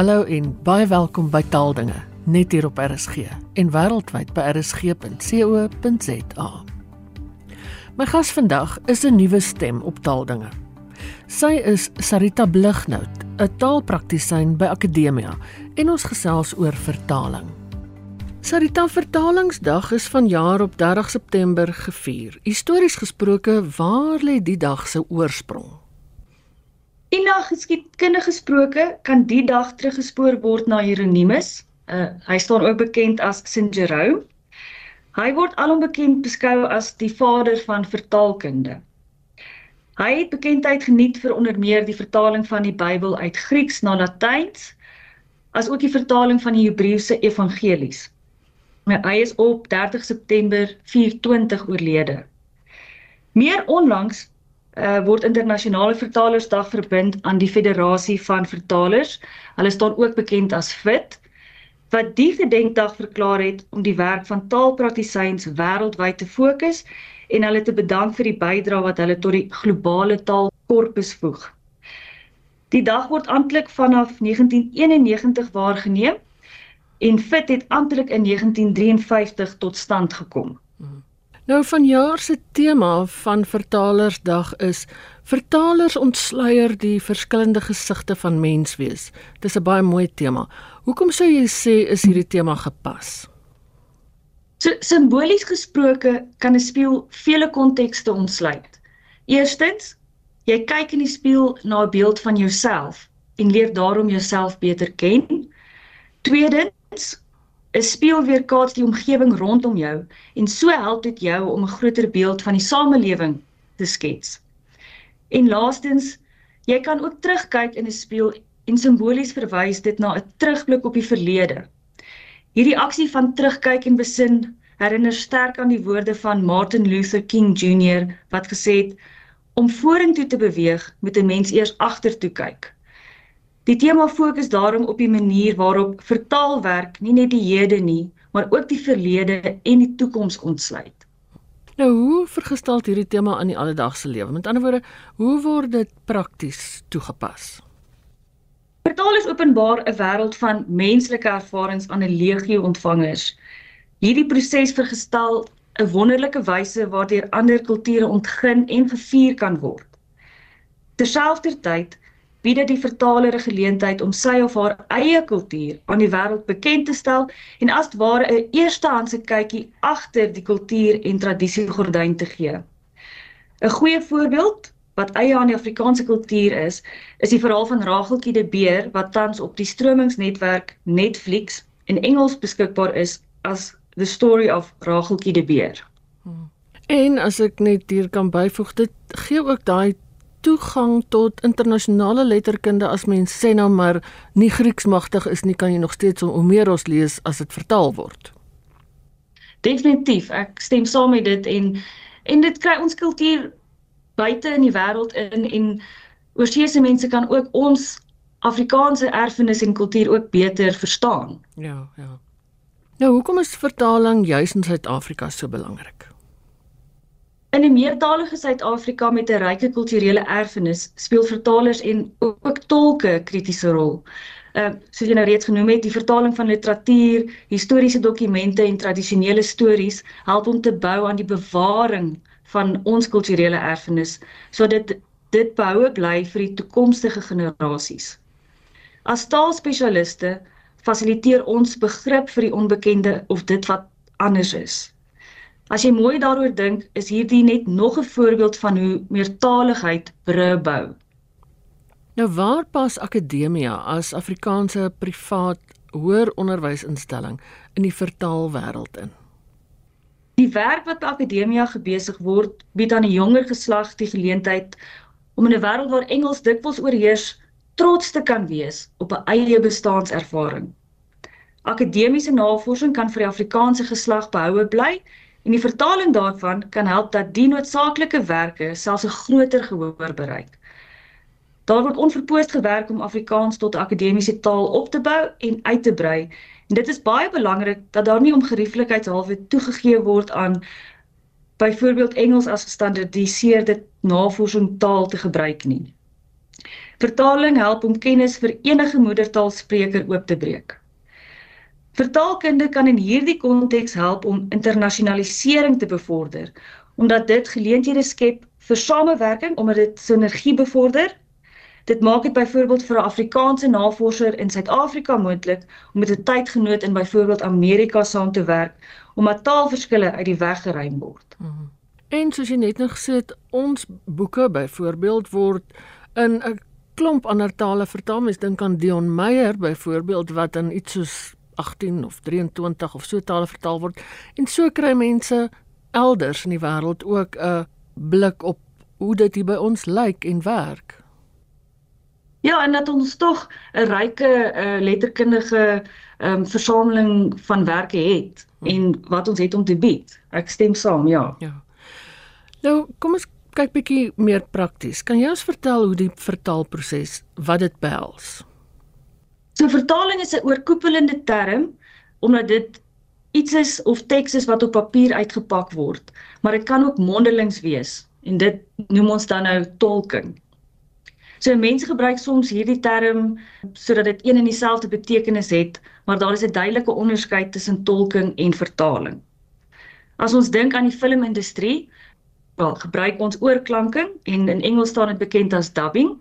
Hallo en baie welkom by Taaldinge net hier op RSG en wêreldwyd by rsg.co.za. My gas vandag is 'n nuwe stem op Taaldinge. Sy is Sarita Blighnout, 'n taalpraktisyn by Akademia en ons gesels oor vertaling. Sarita Vertalingsdag is vanjaar op 30 September gevier. Histories gesproke, waar lê die dag se oorsprong? In na geskiedkundige gesproke kan die dag teruggespoor word na Hieronymus. Uh, hy staan ook bekend as Saint Jerome. Hy word alom bekend beskou as die vader van vertaalkunde. Hy het bekendheid geniet vir onder meer die vertaling van die Bybel uit Grieks na Latyns, as ook die vertaling van die Hebreëse evangelies. Hy is op 30 September 420 oorlede. Meer onlangs uh, word internasionale vertalersdag verbind aan die Federasie van Vertalers. Hulle staan ook bekend as FIT wat die gedenkdag verklaar het om die werk van taalpraktisyns wêreldwyd te fokus en hulle te bedank vir die bydrae wat hulle tot die globale taalkorpus voeg. Die dag word amptelik vanaf 1991 waargeneem en FIT het amptelik in 1953 tot stand gekom. Hmm. Nou vanjaar se tema van Vertalersdag is Vertalers ontsluier die verskillende gesigte van menswees. Dis 'n baie mooi tema. Hoekom sou jy sê is hierdie tema gepas? So simbolies gesproke kan 'n spieël vele kontekste ontsluit. Eerstens, jy kyk in die spieël na 'n beeld van jouself en leer daarom jouself beter ken. Tweedens, 'n spieël weerkaats die omgewing rondom jou en so help dit jou om 'n groter beeld van die samelewing te skets. En laastens, jy kan ook terugkyk in 'n spieël en simbolies verwys dit na 'n terugblik op die verlede. Hierdie aksie van terugkyk en besin herinner sterk aan die woorde van Martin Luther King Jr wat gesê het om vorentoe te beweeg moet 'n mens eers agtertoe kyk. Die tema fokus daarom op die manier waarop vertaalwerk nie net die hede nie, maar ook die verlede en die toekoms ontsluit. Nou, hoe vergestel hierdie tema aan die alledaagse lewe? Met ander woorde, hoe word dit prakties toegepas? Vertaal is openbaar 'n wêreld van menslike ervarings aan 'n legio ontvangers. Hierdie proses vergestel 'n wonderlike wyse waardeur ander kulture ontgin en gevier kan word. Terselfdertyd bied dit die vertaler 'n geleentheid om sy of haar eie kultuur aan die wêreld bekend te stel en as ware 'n eerstehandse kykie agter die kultuur en tradisie gordyn te gee. 'n Goeie voorbeeld wat eie aan die Afrikaanse kultuur is, is die verhaal van Rageltjie de Beer wat tans op die stromingsnetwerk Netflix in Engels beskikbaar is as The Story of Rageltjie de Beer. Hmm. En as ek net hier kan byvoeg, dit gee ook daai toegang tot internasionale letterkunde as mens sê nou maar nie Grieks magtig is nie, kan jy nog steeds Homeros lees as dit vertaal word. Definitief, ek stem saam met dit en en dit kry ons kultuur buite in die wêreld in en oorseese mense kan ook ons Afrikaanse erfenis en kultuur ook beter verstaan. Ja, ja. Nou, hoekom is vertaling juis in Suid-Afrika so belangrik? In 'n meertalige Suid-Afrika met 'n ryk kulturele erfenis speel vertalers en ook tolke 'n kritiese rol. Uh soos jy nou reeds genoem het, die vertaling van literatuur, historiese dokumente en tradisionele stories help om te bou aan die bewaring van ons kulturele erfenis sodat dit behoue bly vir die toekomstige generasies. As taalspesialiste fasiliteer ons begrip vir die onbekende of dit wat anders is. As jy mooi daaroor dink, is hierdie net nog 'n voorbeeld van hoe meertaligheid brûe bou. Nou waar pas Akademia as Afrikaanse privaat hoër onderwysinstelling in die vertaalwêreld in? Die werk wat by Akademia gebesig word, bied aan die jonger geslag die geleentheid om in 'n wêreld waar Engels dikwels oorheers, trots te kan wees op 'n eie bestaanservaring. Akademiese navorsing kan vir die Afrikaanse geslag behoue bly En die vertaling daarvan kan help dat die noodsaaklike werke selfs 'n groter gehoor bereik. Daar word onverpoost gewerk om Afrikaans tot 'n akademiese taal op te bou en uit te brei. En dit is baie belangrik dat daar nie om gerieflikheidshalwe toegegee word aan byvoorbeeld Engels as gestandardiseerde navorsingstaal te gebruik nie. Vertaling help om kennis vir enige moedertaalspreker oop te breek. Vertaalkunde kan in hierdie konteks help om internasionalisering te bevorder, omdat dit geleenthede skep vir samewerking omdat dit sinergie bevorder. Dit maak dit byvoorbeeld vir 'n Afrikaanse navorser in Suid-Afrika moontlik om met 'n tydgenoot in byvoorbeeld Amerika saam te werk omdat taalverskille uit die weg geruim word. Mm -hmm. En soos jy net nog gesê het, ons boeke byvoorbeeld word in 'n klomp ander tale vertaal. Mens dink aan Dion Meyer byvoorbeeld wat in iets soos 18 of 23 of so tale vertaal word. En so kry mense elders in die wêreld ook 'n blik op hoe dit hier by ons lyk en werk. Ja, en dat ons tog 'n ryke uh, letterkundige um, versameling van werke het hmm. en wat ons het om te bied. Ek stem saam, ja. Ja. Nou, kom ons kyk bietjie meer prakties. Kan jy ons vertel hoe die vertaalproses wat dit behels? So vertaling is 'n oorkoepelende term omdat dit iets is of teks is wat op papier uitgepak word, maar dit kan ook mondelings wees en dit noem ons dan nou tolking. So mense gebruik soms hierdie term sodat dit een en dieselfde betekenis het, maar daar is 'n duidelike onderskeid tussen tolking en vertaling. As ons dink aan die filmindustrie, wel gebruik ons oorklanking en in Engels staan dit bekend as dubbing.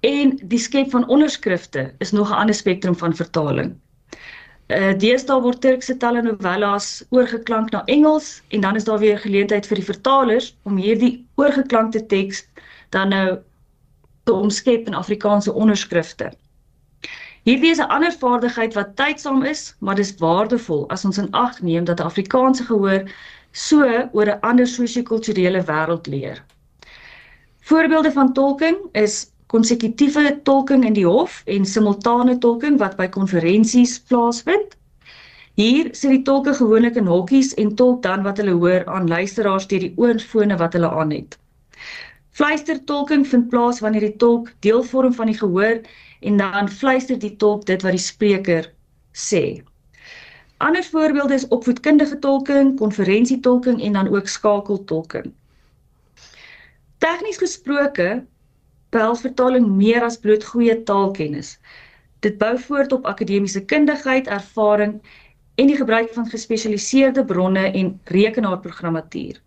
En die skep van onderskrifte is nog 'n ander spektrum van vertaling. Uh deesdae word Turkse telenovelas oorgeklank na Engels en dan is daar weer geleentheid vir die vertalers om hierdie oorgeklankte teks dan nou te omskep in Afrikaanse onderskrifte. Hierdie is 'n ander vaardigheid wat tydsaam is, maar dis waardevol as ons in ag neem dat Afrikaanse gehoor so oor 'n ander sosio-kulturele wêreld leer. Voorbeelde van tolking is konsekutiewe tolking in die hof en simultane tolking wat by konferensies plaasvind. Hier sit die tolke gewoonlik in hokkies en tolk dan wat hulle hoor aan luisteraars deur die oorfone wat hulle aan het. Fluistertolking vind plaas wanneer die tolk deel vorm van die gehoor en dan fluister die tolk dit wat die spreker sê. Ander voorbeelde is opvoedkundige tolking, konferensietolking en dan ook skakeltolking. Tegnies gesproke behels vertaling meer as bloot goeie taalkennis. Dit bou voort op akademiese kundigheid, ervaring en die gebruik van gespesialiseerde bronne en rekenaarprogrammatuur.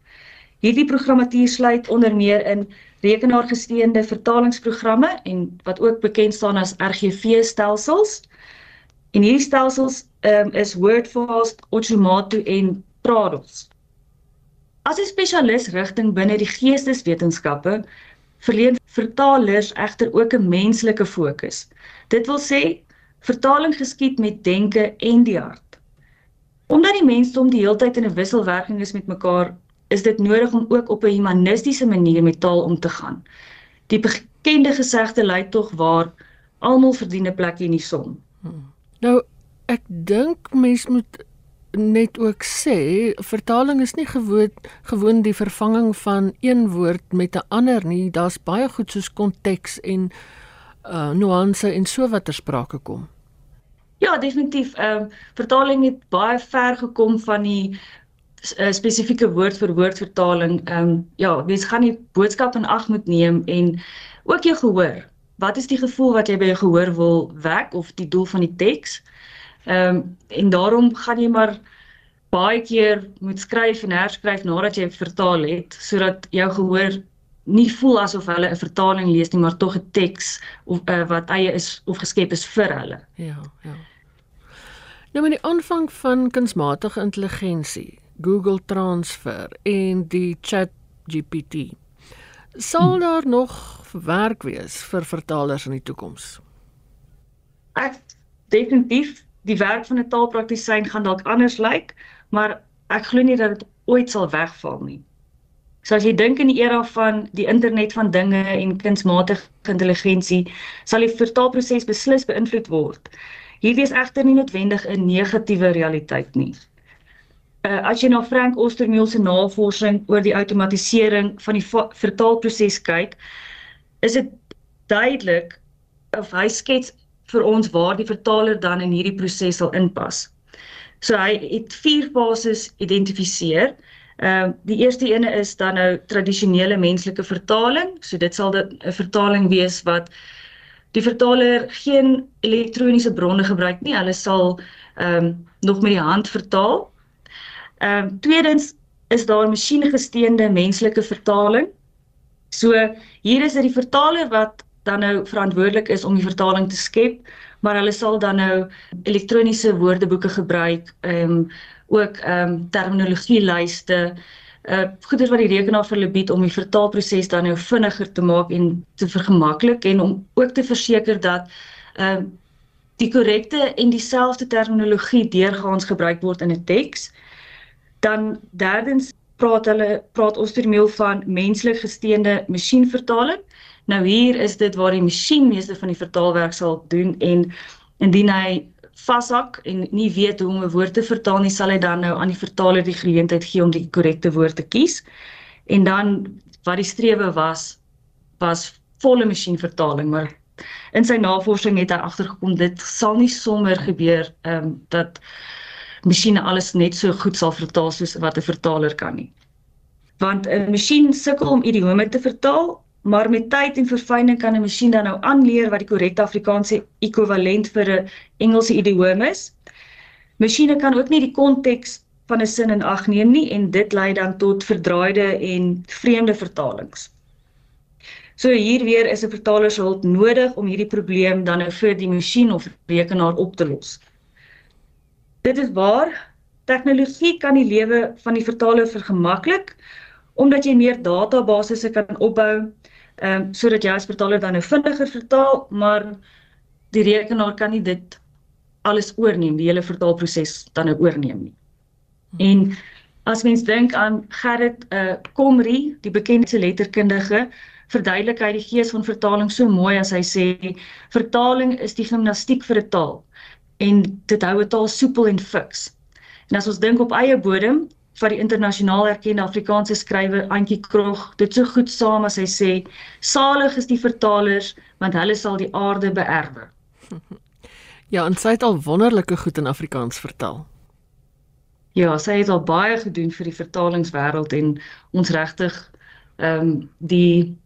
Hierdie programmatuur sluit onder meer in rekenaargesteunde vertalingsprogramme en wat ook bekend staan as RGV-stelsels. En hierdie stelsels um, is Wordfast, Otsumoto en Trados. As 'n spesialis rigting binne die geesteswetenskappe, verleen vertalers egter ook 'n menslike fokus. Dit wil sê vertaling geskied met denke en die hart. Omdat die mensdom die heeltyd in 'n wisselwerking is met mekaar, is dit nodig om ook op 'n humanistiese manier met taal om te gaan. Die bekende gesegde lui tog waar almal verdien 'n plekjie in die son. Hmm. Nou ek dink mens moet net ook sê vertaling is nie gewoon gewoon die vervanging van een woord met 'n ander nie. Daar's baie goed soos konteks en uh nuance en so wat ter sprake kom. Ja, definitief. Ehm um, vertaling het baie ver gekom van die uh, spesifieke woord vir woord vertaling. Ehm um, ja, mens gaan die boodskap in ag moet neem en ook jou gehoor. Wat is die gevoel wat jy by jou gehoor wil wek of die doel van die teks? Ehm um, en daarom gaan jy maar baie keer moet skryf en herskryf nadat jy vertaal het sodat jou gehoor nie voel asof hulle 'n vertaling lees nie maar tog 'n teks of uh, wat eie is of geskep is vir hulle. Ja, ja. Nou met die aanvang van kunsmatige intelligensie, Google Transfer en die Chat GPT. Sal hm. daar nog werk wees vir vertalers in die toekoms? Ek definitief die werk van 'n taalpraktisyn gaan dalk anders lyk, maar ek glo nie dat dit ooit sal wegval nie. So as jy dink in die era van die internet van dinge en kunsmatige intelligensie, sal die vertaalproses beslis beïnvloed word. Hierdie is egter nie noodwendig 'n negatiewe realiteit nie. Uh, as jy na Frank Ostermeel se navorsing oor die outomatisering van die vertaalproses kyk, is dit duidelik of hy skets vir ons waar die vertaler dan in hierdie proses sal inpas. So hy het vier fases identifiseer. Ehm uh, die eerste ene is dan nou tradisionele menslike vertaling. So dit sal 'n vertaling wees wat die vertaler geen elektroniese bronne gebruik nie. Hulle sal ehm um, nog met die hand vertaal. Ehm um, tweedens is daar masjiengesteende menslike vertaling. So hier is dit die vertaler wat dan nou verantwoordelik is om die vertaling te skep, maar hulle sal dan nou elektroniese woordeboeke gebruik, ehm ook ehm terminologie lyste, uh goeders wat die rekenaar vir hulle bied om die vertaalproses dan nou vinniger te maak en te vergemaklik en om ook te verseker dat ehm uh, die korrekte en dieselfde terminologie deurgaans gebruik word in 'n teks. Dan derdens praat hulle praat ons termeel van menslik gesteende masjienvertaling. Nou hier is dit waar die masjien meeste van die vertaalwerk sal doen en indien hy vashak en nie weet hoe om 'n woord te vertaal nie, sal hy dan nou aan die vertaler die geleentheid gee om die korrekte woord te kies. En dan wat die strewe was was volle masjienvertaling, maar in sy navorsing het hy agtergekom dit sal nie sommer gebeur ehm um, dat masjiene alles net so goed sal vertaal soos wat 'n vertaler kan nie. Want 'n masjien sukkel om idiome te vertaal, maar met tyd en verfyning kan 'n masjien dan nou aanleer wat die korrekte Afrikaanse ekwivalent vir 'n Engelse idioom is. Masjiene kan ook nie die konteks van 'n sin in ag neem nie en dit lei dan tot verdraaide en vreemde vertalings. So hier weer is 'n vertaler se hulp nodig om hierdie probleem dan nou vir die masjien of rekenaar op te los. Dit is waar tegnologie kan die lewe van die vertaler vergemaklik omdat jy meer databasisse kan opbou, ehm um, sodat jy as vertaler dan nou vinniger vertaal, maar die rekenaar kan nie dit alles oorneem, die hele vertaalproses dan nou oorneem nie. En as mens dink aan Gerrit uh Komri, die bekende letterkundige, verduidelik hy die gees van vertaling so mooi as hy sê vertaling is die gimnastiek vir 'n taal en dit hou dit al soepel en fiks. En as ons dink op eie bodem van die internasionaal erkende Afrikaanse skrywer Antjie Krog, dit so goed saam as hy sê, salig is die vertalers want hulle sal die aarde beerwe. Ja, en sy het al wonderlike goed in Afrikaans vertaal. Ja, sy het al baie gedoen vir die vertalingswêreld en ons regtig ehm um, die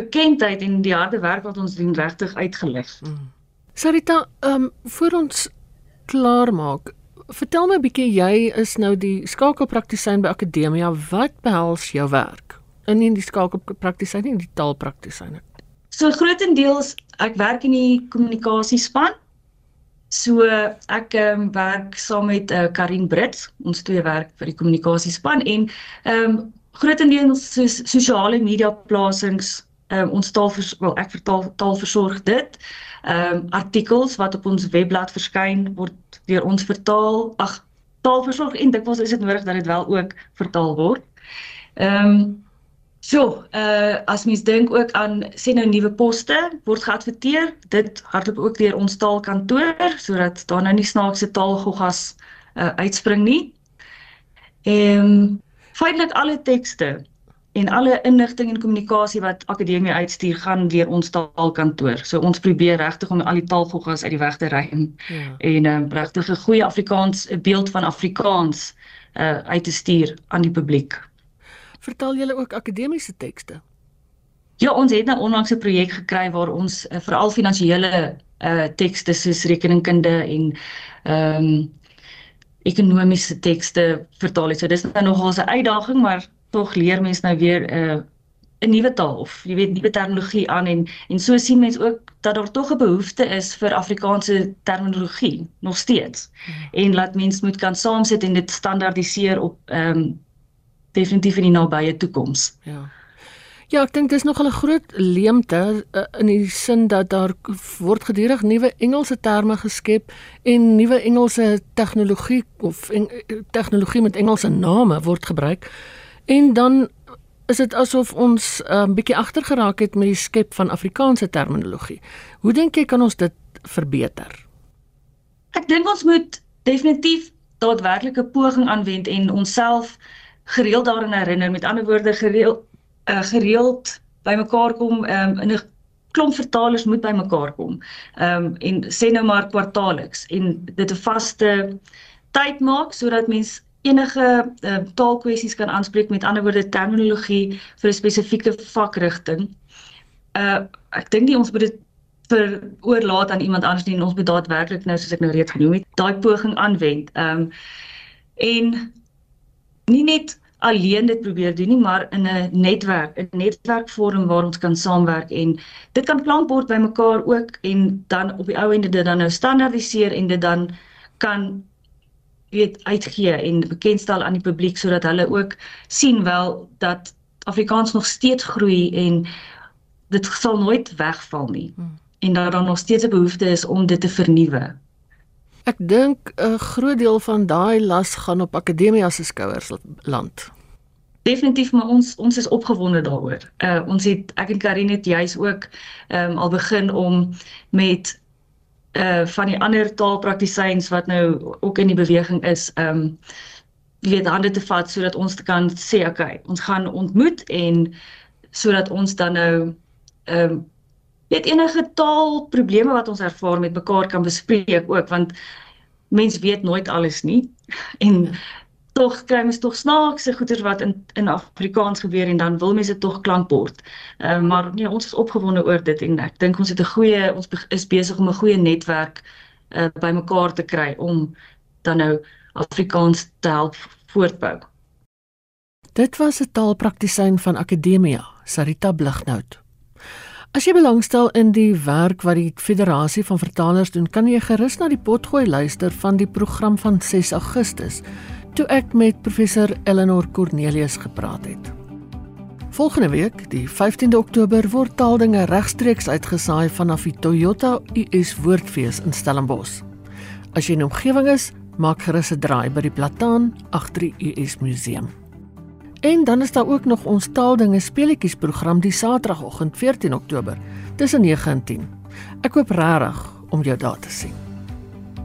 bekendheid en die harde werk wat ons doen regtig uitgelig. Mm. Sarita, ehm um, voor ons klaar maak, vertel my 'n bietjie jy is nou die skakelpraktisyn by Akademia. Wat behels jou werk? In nie die skakelpraktisyn nie, die taalpraktisyn. So grootendeels ek werk in die kommunikasiespan. So ek ehm um, werk saam met uh, Karin Brits. Ons twee werk vir die kommunikasiespan en ehm um, grootendeels soos sosiale media plasings ehm um, ons taal wel ek vertaal taal versorg dit ehm um, artikels wat op ons webblad verskyn word deur ons vertaal. Ag, taalversorg en dikwels is dit nodig dat dit wel ook vertaal word. Ehm um, so, uh as mens dink ook aan sien nou nuwe poste word geadverteer, dit hardloop ook deur ons taalkantoor sodat daar nou nie snaakse taalgoggas uh uitspring nie. Ehm um, feitelik alle tekste en alle inligting en kommunikasie wat akademie uitstuur gaan deur ons taalkantoor. So ons probeer regtig om al die taalgoggas uit die weg te ruim ja. en 'n um, regtig 'n goeie Afrikaans 'n beeld van Afrikaans uh uit te stuur aan die publiek. Vertel julle ook akademiese tekste? Ja, ons het nou onlangs 'n projek gekry waar ons uh, veral finansiële uh tekste soos rekeningkunde en ehm um, ekonomiese tekste vertaal het. So dis nou nogal 'n uitdaging, maar tog leer mens nou weer 'n uh, 'n nuwe taal of jy weet nuwe terminologie aan en en so sien mens ook dat daar tog 'n behoefte is vir Afrikaanse terminologie nog steeds. Hmm. En laat mens moet kan saamsit en dit standaardiseer op ehm um, definitief in die nabye toekoms. Ja. Ja, ek dink dis nog 'n groot leemte uh, in die sin dat daar word gedurig nuwe Engelse terme geskep en nuwe Engelse tegnologie of en, eh, tegnologie met Engelse name word gebruik. En dan is dit asof ons 'n um, bietjie agter geraak het met die skep van Afrikaanse terminologie. Hoe dink jy kan ons dit verbeter? Ek dink ons moet definitief daadwerklike poging aanwend en onsself gereeld daaraan herinner. Met ander woorde gereeld uh, gereeld bymekaar kom um, in 'n klomp vertalers moet bymekaar kom. Ehm um, en sê nou maar kwartaalliks en dit 'n vaste tyd maak sodat mens enige uh, taalkwessies kan aanspreek met ander woorde terminologie vir 'n spesifieke vakrigting. Uh ek dink nie ons moet dit vir oorlaat aan iemand anders nie ons moet daadwerklik nou soos ek nou reeds genoem het daai poging aanwend. Ehm um, en nie net alleen dit probeer doen nie, maar in 'n netwerk, 'n netwerkvorm waar ons kan saamwerk en dit kan klankbord bymekaar ook en dan op die ou ende dit dan nou standaardiseer en dit dan kan weet uitgee en bekendstel aan die publiek sodat hulle ook sien wel dat Afrikaans nog steeds groei en dit sal nooit wegval nie. Hmm. En dat daar nog steeds 'n behoefte is om dit te vernuwe. Ek dink 'n groot deel van daai las gaan op akademia se skouers land. Definitief, maar ons ons is opgewonde daaroor. Uh ons het ek en Karin het juis ook ehm um, al begin om met uh van die ander taalpraktisyns wat nou ook in die beweging is, ehm um, weet hande te vat sodat ons kan sê okay, ons gaan ontmoet en sodat ons dan nou ehm um, weet enige taalprobleme wat ons ervaar met mekaar kan bespreek ook want mens weet nooit alles nie en ja. Tog kry mens tog snaakse goeters wat in in Afrikaans gebeur en dan wil mense tog klankbord. Ehm uh, maar nee, ons is opgewonde oor dit en ek dink ons het 'n goeie ons is besig om 'n goeie netwerk uh bymekaar te kry om dan nou Afrikaans te help voortbou. Dit was 'n taalpraktisyn van Akademia, Sarita Blighnout. As jy belangstel in die werk wat die Federasie van Vertalers doen, kan jy gerus na die potgooi luister van die program van 6 Augustus toe ek met professor Eleanor Cornelius gepraat het. Volgende week, die 15de Oktober, word taaldinge regstreeks uitgesaai vanaf die Toyota US Woordfees in Stellenbosch. As jy in omgewing is, maak gerus 'n draai by die Plataan agter die US Museum. En dan is daar ook nog ons taaldinge speletjies program die Saterdagoggend 14 Oktober tussen 9 en 10. Ek hoop regtig om jou daar te sien.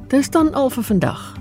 Dis dan al vir vandag.